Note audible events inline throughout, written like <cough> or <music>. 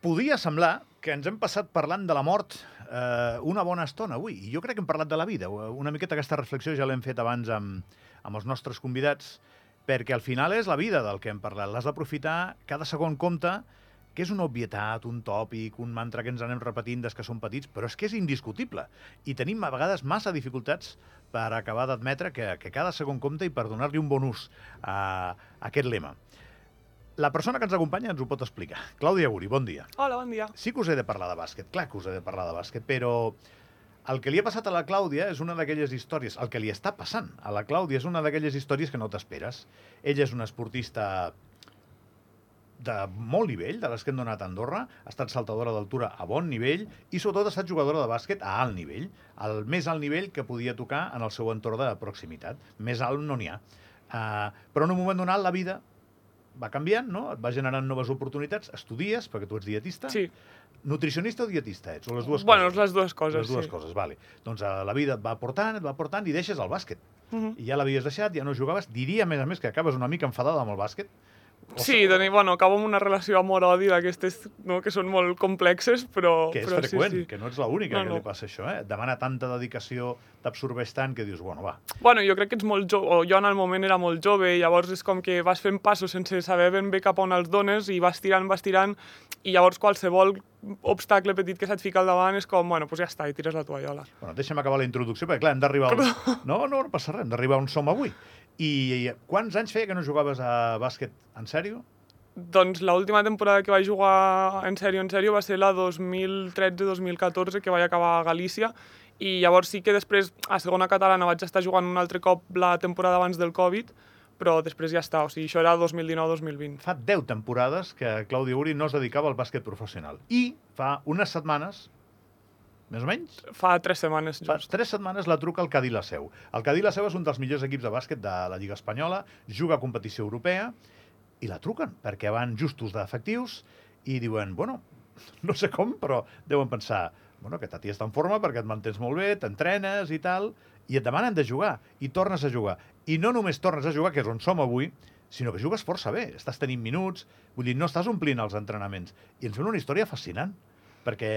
Podia semblar que ens hem passat parlant de la mort eh, una bona estona avui. I jo crec que hem parlat de la vida. Una miqueta aquesta reflexió ja l'hem fet abans amb, amb els nostres convidats, perquè al final és la vida del que hem parlat. L'has d'aprofitar cada segon compte, que és una obvietat, un tòpic, un mantra que ens anem repetint des que som petits, però és que és indiscutible. I tenim a vegades massa dificultats per acabar d'admetre que, que cada segon compte i per donar-li un bon ús a, a aquest lema. La persona que ens acompanya ens ho pot explicar. Clàudia Guri, bon dia. Hola, bon dia. Sí que us he de parlar de bàsquet, clar que us he de parlar de bàsquet, però el que li ha passat a la Clàudia és una d'aquelles històries, el que li està passant a la Clàudia és una d'aquelles històries que no t'esperes. Ella és una esportista de molt nivell, de les que hem donat a Andorra, ha estat saltadora d'altura a bon nivell i sobretot ha estat jugadora de bàsquet a alt nivell, el més alt nivell que podia tocar en el seu entorn de proximitat. Més alt no n'hi ha. Uh, però en un moment donat la vida va canviant, no? Et va generant noves oportunitats, estudies, perquè tu ets dietista. Sí. Nutricionista o dietista ets? O les dues bueno, coses? les dues coses, Les dues sí. coses, vale. Doncs uh, la vida et va portant, et va portant i deixes el bàsquet. Uh -huh. I ja l'havies deixat, ja no jugaves. Diria, a més a més, que acabes una mica enfadada amb el bàsquet. Sí, doncs, bueno, acabo amb una relació amor-odi d'aquestes no, que són molt complexes, però... que és però freqüent, sí, sí. que no ets l'única No, que no. li passa això, eh? Et demana tanta dedicació, t'absorbeix tant que dius, bueno, va, Bueno, jo crec que ets molt jove, o jo en el moment era molt jove, i llavors és com que vas fent passos sense saber ben bé cap on els dones, i vas tirant, vas tirant, i llavors qualsevol obstacle petit que se't fica al davant és com, bueno, doncs ja està, i tires la tovallola. Bueno, deixa'm acabar la introducció, perquè clar, hem d'arribar... Al... No, no, no passa res, hem d'arribar on som avui. I quants anys feia que no jugaves a bàsquet en sèrio? Doncs l'última temporada que vaig jugar en sèrio, en sèrio, va ser la 2013-2014, que vaig acabar a Galícia, i llavors sí que després, a segona catalana, vaig estar jugant un altre cop la temporada abans del Covid, però després ja està, o sigui, això era 2019-2020. Fa 10 temporades que Claudia Uri no es dedicava al bàsquet professional. I fa unes setmanes, més o menys, Fa tres setmanes, Fa just. tres setmanes la truca el Cadí la Seu. El Cadí la Seu és un dels millors equips de bàsquet de la Lliga Espanyola, juga a competició europea, i la truquen, perquè van justos d'efectius, i diuen, bueno, no sé com, però deuen pensar, bueno, aquesta tia està en forma perquè et mantens molt bé, t'entrenes i tal, i et demanen de jugar, i tornes a jugar. I no només tornes a jugar, que és on som avui, sinó que jugues força bé, estàs tenint minuts, vull dir, no estàs omplint els entrenaments. I ens sembla una història fascinant, perquè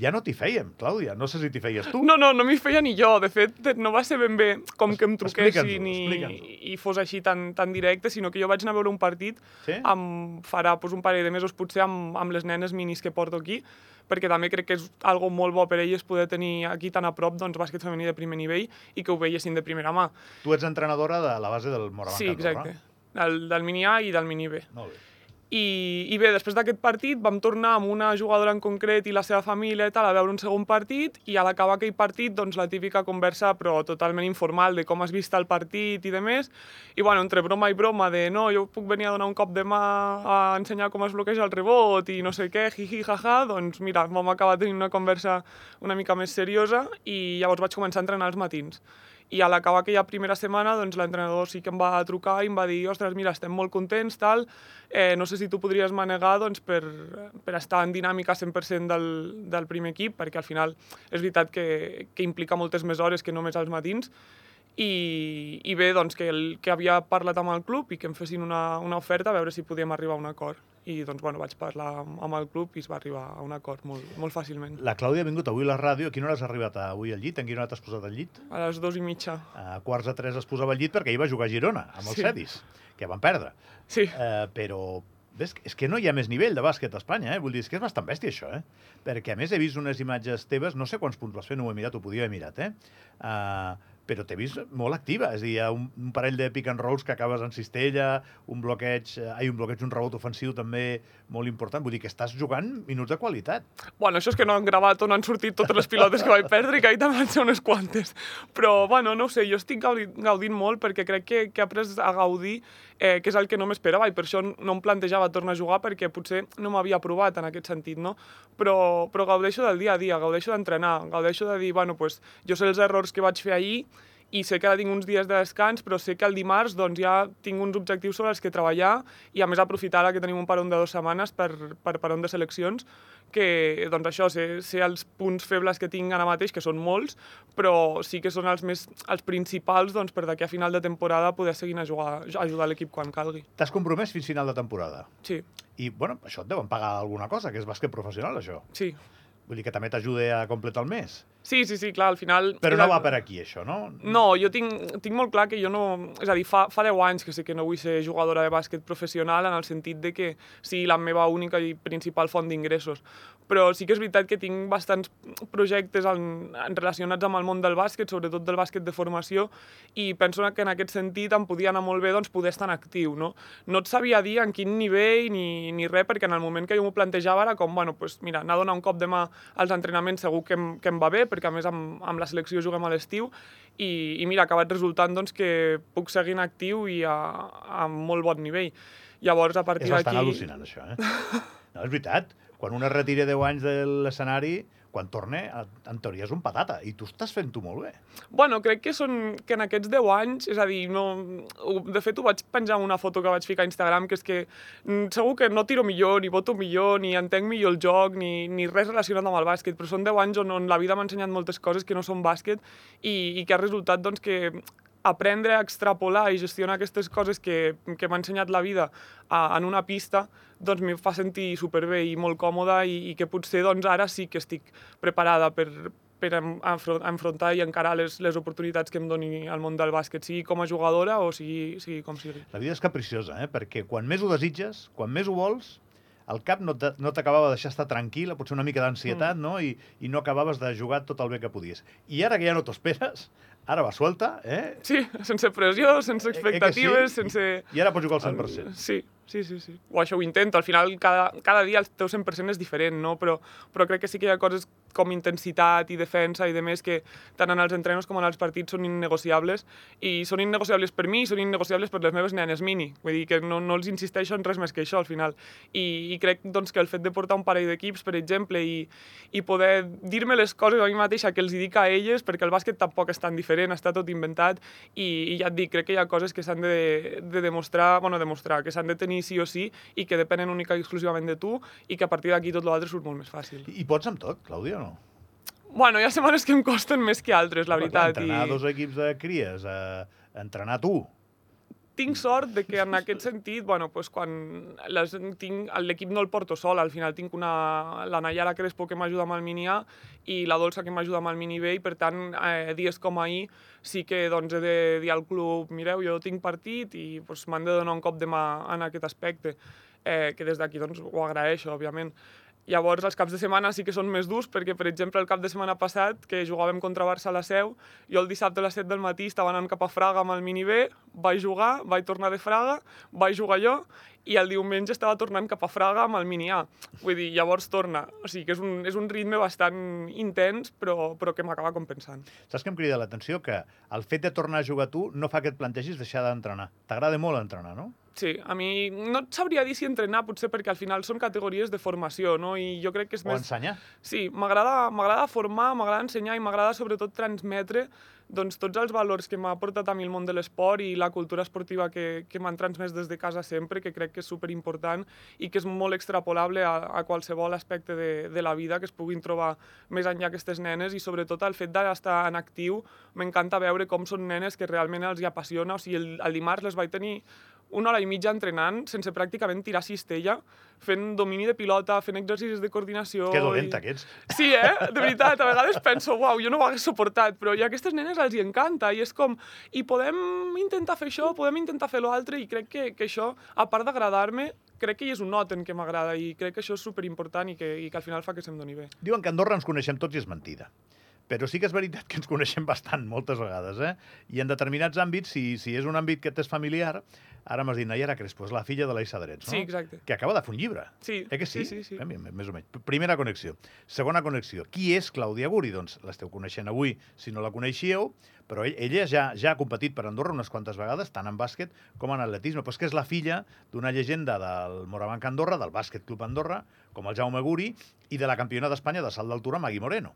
ja no t'hi fèiem, Clàudia, no sé si t'hi feies tu. No, no, no m'hi feia ni jo. De fet, no va ser ben bé com que em truquessin i, i fos així tan, tan directe, sinó que jo vaig anar a veure un partit Sí? amb, farà doncs, un parell de mesos potser amb, amb les nenes minis que porto aquí, perquè també crec que és algo molt bo per elles poder tenir aquí tan a prop doncs, bàsquet femení de primer nivell i que ho veiessin de primera mà. Tu ets entrenadora de la base del Morabanc sí, exacte. Del, del mini A i del mini B. Molt bé. I, I bé, després d'aquest partit vam tornar amb una jugadora en concret i la seva família i tal a veure un segon partit i a l'acabar aquell partit, doncs la típica conversa però totalment informal de com has vist el partit i de més. I bueno, entre broma i broma de no, jo puc venir a donar un cop de mà a ensenyar com es bloqueja el rebot i no sé què, jiji, jaja, doncs mira, vam acabar tenint una conversa una mica més seriosa i llavors vaig començar a entrenar els matins. I a l'acabar aquella primera setmana, doncs l'entrenador sí que em va trucar i em va dir ostres, mira, estem molt contents, tal, eh, no sé si tu podries manegar doncs, per, per estar en dinàmica 100% del, del primer equip, perquè al final és veritat que, que implica moltes més hores que només als matins, i, i bé, doncs, que, el, que havia parlat amb el club i que em fessin una, una oferta a veure si podíem arribar a un acord. I doncs, bueno, vaig parlar amb, el club i es va arribar a un acord molt, molt fàcilment. La Clàudia ha vingut avui a la ràdio. A quina hora has arribat avui al llit? En quina hora t'has posat al llit? A les dues i mitja. A quarts de tres es posava al llit perquè ahir va jugar a Girona, amb els Sí. Cedis, que van perdre. Sí. Eh, però ves, és que no hi ha més nivell de bàsquet a Espanya, eh? Vull dir, és que és bastant bèstia, això, eh? Perquè, a més, he vist unes imatges teves, no sé quants punts vas fer, no ho he mirat, ho podia haver mirat, eh? Uh, però t'he vist molt activa, és a dir, un, un parell de pick and rolls que acabes en cistella, un bloqueig, eh, ai, un bloqueig, un rebot ofensiu també molt important, vull dir que estàs jugant minuts de qualitat. Bueno, això és que no han gravat o no han sortit totes les pilotes que vaig perdre, que ahir també van ser unes quantes. Però, bueno, no sé, jo estic gaudi- gaudint molt perquè crec que, que he après a gaudir, eh, que és el que no m'esperava, i per això no em plantejava tornar a jugar perquè potser no m'havia provat en aquest sentit, no? Però, però gaudeixo del dia a dia, gaudeixo d'entrenar, gaudeixo de dir, bueno, pues, jo sé els errors que vaig fer ahir i sé que ara tinc uns dies de descans, però sé que el dimarts doncs, ja tinc uns objectius sobre els que treballar i a més aprofitar ara que tenim un paron de dues setmanes per, per paron de seleccions, que doncs això, sé, sé els punts febles que tinc ara mateix, que són molts, però sí que són els, més, els principals doncs, per d'aquí a final de temporada poder seguir a jugar, a ajudar l'equip quan calgui. T'has compromès fins final de temporada? Sí. I, bueno, això et deuen pagar alguna cosa, que és bàsquet professional, això. Sí. Vull dir que també t'ajuda a completar el mes. Sí, sí, sí, clar, al final... Però no va per aquí, això, no? No, jo tinc, tinc molt clar que jo no... És a dir, fa, fa 10 anys que sé que no vull ser jugadora de bàsquet professional en el sentit de que sigui la meva única i principal font d'ingressos. Però sí que és veritat que tinc bastants projectes en, en relacionats amb el món del bàsquet, sobretot del bàsquet de formació, i penso que en aquest sentit em podia anar molt bé doncs, poder estar en actiu. No, no et sabia dir en quin nivell ni, ni res, perquè en el moment que jo m'ho plantejava era com, bueno, pues, mira, anar a donar un cop de mà als entrenaments segur que em, que em va bé, perquè a més amb, amb la selecció juguem a l'estiu i, i mira, ha acabat resultant doncs, que puc seguir en actiu i a, a molt bon nivell. Llavors, a partir d'aquí... És bastant al·lucinant, això, eh? No, és veritat. Quan un es retira 10 anys de l'escenari, quan torna, en teoria és un patata, i tu estàs fent-ho molt bé. Bueno, crec que són que en aquests 10 anys, és a dir, no, de fet ho vaig penjar en una foto que vaig ficar a Instagram, que és que mm, segur que no tiro millor, ni voto millor, ni entenc millor el joc, ni, ni res relacionat amb el bàsquet, però són 10 anys on, on la vida m'ha ensenyat moltes coses que no són bàsquet i, i que ha resultat doncs, que aprendre a extrapolar i gestionar aquestes coses que, que m'ha ensenyat la vida a, en una pista, doncs m'hi fa sentir superbé i molt còmoda i, i que potser doncs, ara sí que estic preparada per, per enfrontar i encarar les, les oportunitats que em doni el món del bàsquet, sigui com a jugadora o sigui, sigui com sigui. La vida és capriciosa, eh? perquè quan més ho desitges, quan més ho vols, el cap no t'acabava de deixar estar tranquil, potser una mica d'ansietat, mm. no? I, I no acabaves de jugar tot el bé que podies. I ara que ja no t'ho esperes, Ara va suelta, eh? Sí, sense pressió, sense expectatives, eh, eh sí? sense... I ara pots jugar al 100%. Sí, sí, sí, sí. O això ho intento. Al final, cada, cada dia el teu 100% és diferent, no? Però, però crec que sí que hi ha coses com intensitat i defensa i de més que tant en els entrenos com en els partits són innegociables i són innegociables per mi i són innegociables per les meves nenes mini. Vull dir que no, no els insisteixo en res més que això al final. I, i crec doncs, que el fet de portar un parell d'equips, per exemple, i, i poder dir-me les coses a mi mateixa que els dic a elles, perquè el bàsquet tampoc és tan diferent està tot inventat i, i ja et dic, crec que hi ha coses que s'han de, de demostrar, bueno, demostrar, que s'han de tenir sí o sí i que depenen única i exclusivament de tu i que a partir d'aquí tot l'altre surt molt més fàcil. I, I pots amb tot, Clàudia, no? Bueno, hi ha setmanes que em costen més que altres, la veritat. Entrenar i... dos equips de cries, eh, entrenar tu, tinc sort de que en aquest sentit, bueno, pues quan les, tinc, l'equip no el porto sol, al final tinc una, la Nayara Crespo que m'ajuda amb el mini A i la Dolça que m'ajuda amb el mini B i per tant eh, dies com ahir sí que doncs, he de dir al club mireu, jo tinc partit i pues, m'han de donar un cop de mà en aquest aspecte eh, que des d'aquí doncs, ho agraeixo, òbviament. Llavors, els caps de setmana sí que són més durs, perquè, per exemple, el cap de setmana passat, que jugàvem contra Barça a la Seu, jo el dissabte a les 7 del matí estava anant cap a Fraga amb el mini B, vaig jugar, vaig tornar de Fraga, vaig jugar jo, i el diumenge estava tornant cap a Fraga amb el mini A. Vull dir, llavors torna. O sigui que és un, és un ritme bastant intens, però, però que m'acaba compensant. Saps que em crida l'atenció? Que el fet de tornar a jugar tu no fa que et plantegis deixar d'entrenar. T'agrada molt entrenar, no? Sí, a mi no et sabria dir si entrenar, potser perquè al final són categories de formació, no? I jo crec que és o més... O ensenyar. Sí, m'agrada formar, m'agrada ensenyar i m'agrada sobretot transmetre doncs, tots els valors que m'ha portat a mi el món de l'esport i la cultura esportiva que, que m'han transmès des de casa sempre, que crec que és superimportant i que és molt extrapolable a, a qualsevol aspecte de, de la vida que es puguin trobar més enllà aquestes nenes i sobretot el fet d'estar en actiu m'encanta veure com són nenes que realment els hi apassiona. O sigui, el, el dimarts les vaig tenir una hora i mitja entrenant sense pràcticament tirar cistella, fent domini de pilota, fent exercicis de coordinació... Que dolenta, i... aquests. Sí, eh? De veritat, a vegades penso, uau, jo no ho hagués suportat, però a aquestes nenes els hi encanta, i és com, i podem intentar fer això, podem intentar fer l'altre, i crec que, que això, a part d'agradar-me, crec que hi és un noten que m'agrada, i crec que això és superimportant i que, i que al final fa que se'm doni bé. Diuen que a Andorra ens coneixem tots i és mentida però sí que és veritat que ens coneixem bastant moltes vegades, eh? I en determinats àmbits, si, si és un àmbit que t'és familiar, ara m'has dit Nayara Crespo, és la filla de l'Aissa Drets, no? Sí, exacte. Que acaba de fer un llibre. Sí. Eh que sí? Sí, sí, sí. Eh, més o menys. Primera connexió. Segona connexió. Qui és Clàudia Guri? Doncs l'esteu coneixent avui, si no la coneixíeu, però ella ja, ja ha competit per Andorra unes quantes vegades, tant en bàsquet com en atletisme, però és que és la filla d'una llegenda del Morabanc Andorra, del Bàsquet Club Andorra, com el Jaume Guri, i de la campiona d'Espanya de salt d'altura, Magui Moreno.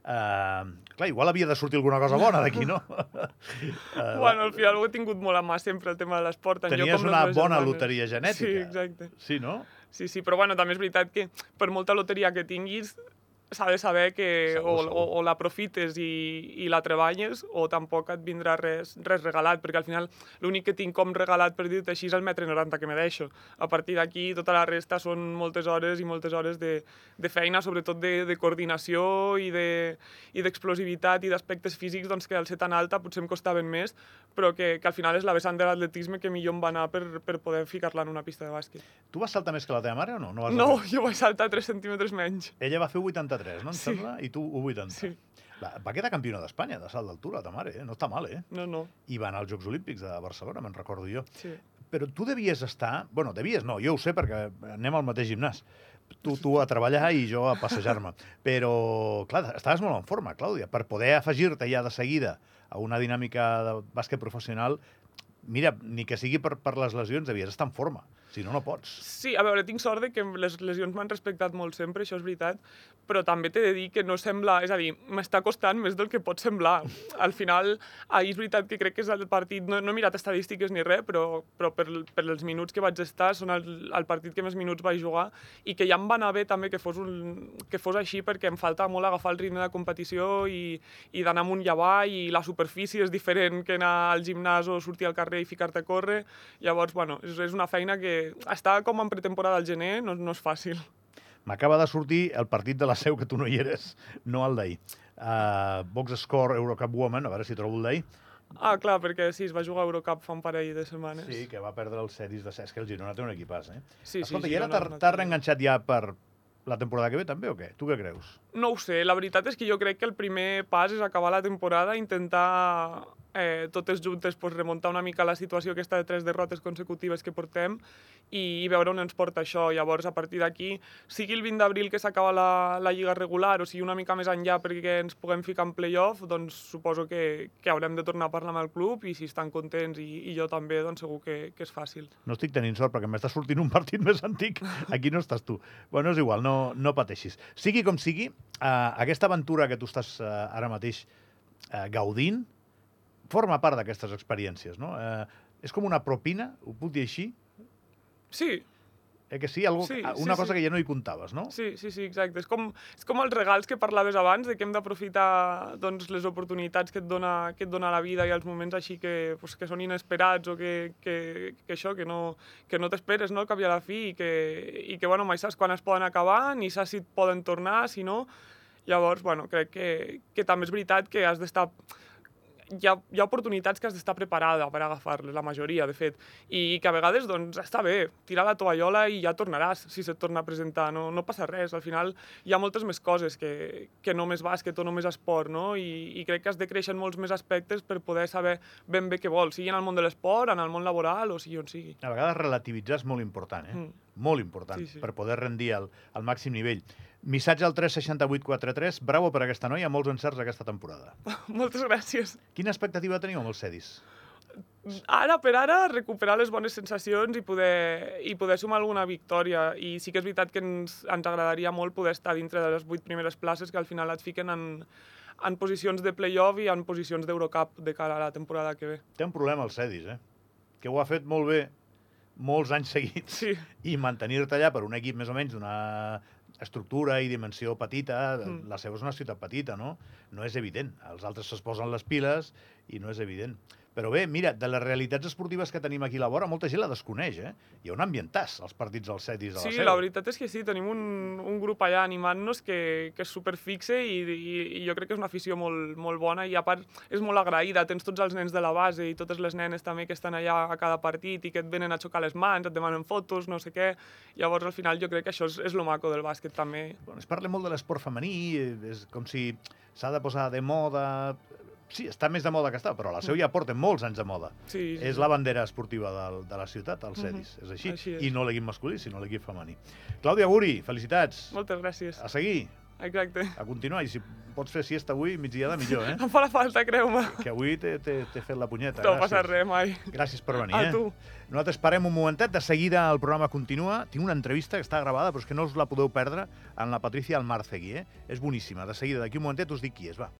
Uh, clar, igual havia de sortir alguna cosa bona d'aquí, no? uh, <laughs> Bueno, al final ho he tingut molt a mà sempre, el tema de l'esport. tant jo Tenies com una bona germanes. loteria genètica. Sí, exacte. Sí, no? Sí, sí, però bueno, també és veritat que per molta loteria que tinguis, s'ha de saber que Segur, o, segur. o, o l'aprofites i, i la treballes o tampoc et vindrà res, res regalat, perquè al final l'únic que tinc com regalat, per dir-te així, és el metre 90 que me deixo. A partir d'aquí, tota la resta són moltes hores i moltes hores de, de feina, sobretot de, de coordinació i de- i d'explosivitat d'aspectes físics doncs, que al ser tan alta potser em costaven més, però que, que al final és la vessant de l'atletisme que millor em va anar per, per poder ficar-la en una pista de bàsquet. Tu vas saltar més que la teva mare o no? No, vas No, jo vaig saltar 3 centímetres menys. Ella va fer 83, no em Sí. sembla? I tu 80. Sí. Va, va quedar campiona d'Espanya de salt d'altura, ta mare, eh? No està mal, eh? No, no. I va anar als Jocs Olímpics de Barcelona, me'n recordo jo. Sí. Però tu devies estar... Bueno, devies no, jo ho sé perquè anem al mateix gimnàs. Tu, tu a <laughs> treballar i jo a passejar-me. Però, clar, estaves molt en forma, Clàudia. Per poder afegir-te ja de seguida a una dinàmica de bàsquet professional, mira, ni que sigui per, per les lesions, devies estar en forma. Si no, no pots. Sí, a veure, tinc sort de que les lesions m'han respectat molt sempre, això és veritat, però també t'he de dir que no sembla... És a dir, m'està costant més del que pot semblar. Al final, ahir és veritat que crec que és el partit... No, no he mirat estadístiques ni res, però, però per, per els minuts que vaig estar són el, el partit que més minuts vaig jugar i que ja em va anar bé també que fos, un, que fos així perquè em falta molt agafar el ritme de competició i, i d'anar amunt i avall i la superfície és diferent que anar al gimnàs o sortir al carrer i ficar-te a córrer. Llavors, bueno, és, és una feina que està com en pretemporada al gener no, no és fàcil. M'acaba de sortir el partit de la seu, que tu no hi eres, no el d'ahir. Uh, Box Score Eurocup Women, a veure si trobo el d'ahir. Ah, clar, perquè sí, es va jugar a Eurocup fa un parell de setmanes. Sí, que va perdre els sedis de Cesc, que el Girona té un equipàs, eh? sí, Escolta, sí, i ara t'has reenganxat ja per la temporada que ve, també, o què? Tu què creus? No ho sé, la veritat és que jo crec que el primer pas és acabar la temporada, intentar eh, totes juntes pues, remuntar una mica la situació aquesta de tres derrotes consecutives que portem i, i veure on ens porta això. Llavors, a partir d'aquí, sigui el 20 d'abril que s'acaba la, la lliga regular o sigui una mica més enllà perquè ens puguem ficar en playoff, doncs suposo que, que haurem de tornar a parlar amb el club i si estan contents i, i jo també, doncs segur que, que és fàcil. No estic tenint sort perquè m'està sortint un partit <laughs> més antic. Aquí no estàs tu. Bueno, és igual, no, no pateixis. Sigui com sigui, eh, aquesta aventura que tu estàs eh, ara mateix eh, gaudint forma part d'aquestes experiències, no? Eh, és com una propina, ho puc dir així? Sí, Eh que sí? Algo, Sí, una sí, cosa sí. que ja no hi comptaves, no? Sí, sí, sí, exacte. És com, és com els regals que parlaves abans, de que hem d'aprofitar doncs, les oportunitats que et, dona, que et dona la vida i els moments així que, pues, que són inesperats o que, que, que això, que no, que no t'esperes no, al cap i a la fi i que, i que bueno, mai saps quan es poden acabar, ni saps si et poden tornar, si no... Llavors, bueno, crec que, que també és veritat que has d'estar hi ha, hi ha oportunitats que has d'estar preparada per agafar-les, la majoria, de fet, i que a vegades, doncs, està bé, tirar la tovallola i ja tornaràs, si se't torna a presentar, no, no passa res, al final hi ha moltes més coses que, que només bàsquet o només esport, no? I, i crec que has de créixer en molts més aspectes per poder saber ben bé què vols, sigui en el món de l'esport, en el món laboral o sigui on sigui. A vegades relativitzar és molt important, eh? Mm. Molt important, Sí, sí. per poder rendir al, al màxim nivell. Missatge al 36843, bravo per aquesta noia, molts encerts aquesta temporada. <laughs> Moltes gràcies. Quina expectativa teniu amb els Cedis? Ara per ara, recuperar les bones sensacions i poder, i poder sumar alguna victòria. I sí que és veritat que ens, ens agradaria molt poder estar dintre de les vuit primeres places que al final et fiquen en, en posicions de play-off i en posicions d'Eurocup de cara a la temporada que ve. Té un problema el Cedis, eh? Que ho ha fet molt bé molts anys seguits Sí, i mantenir-te allà per un equip més o menys d'una estructura i dimensió petita, Mm. la seva és una ciutat petita, no? No és evident. Els altres es posen les piles i no és evident. Però bé, mira, de les realitats esportives que tenim aquí a la vora, molta gent la desconeix, eh? Hi ha un ambientàs als partits dels Cedis a la sí seu. la veritat és que sí, tenim un, un grup allà animant-nos que, que és superfixe i, i, i jo crec que és una afició molt, molt bona i a part és molt agraïda, tens tots els nens de la base i totes les nenes també que estan allà a cada partit i que et venen a xocar les mans, et demanen fotos, no sé què, llavors al final jo crec que això és, és lo maco del bàsquet també. Bueno, es parla molt de l'esport femení, eh, és com si s'ha de posar de moda... Sí, està més de moda que està, però a la seu ja porten molts anys de moda. Sí, sí, És la bandera esportiva del, de la ciutat, el Cedis, és així. Així és. I no l'equip masculí, sinó l'equip femení. Clàudia Guri, felicitats. Moltes gràcies. A seguir. exacte. A continuar, i si pots fer siesta avui, migdiada, millor, eh? <laughs> Em fa la falta, creu-me. Que avui t'he fet la punyeta. No passa res mai. Gràcies per venir, A eh? tu. Nosaltres parem un momentet, de seguida el programa continua. Tinc una entrevista que està gravada, però és que no us la podeu perdre, amb la Patricia Almarcegui, eh? És boníssima. De seguida, d'aquí un momentet us dic qui és, va.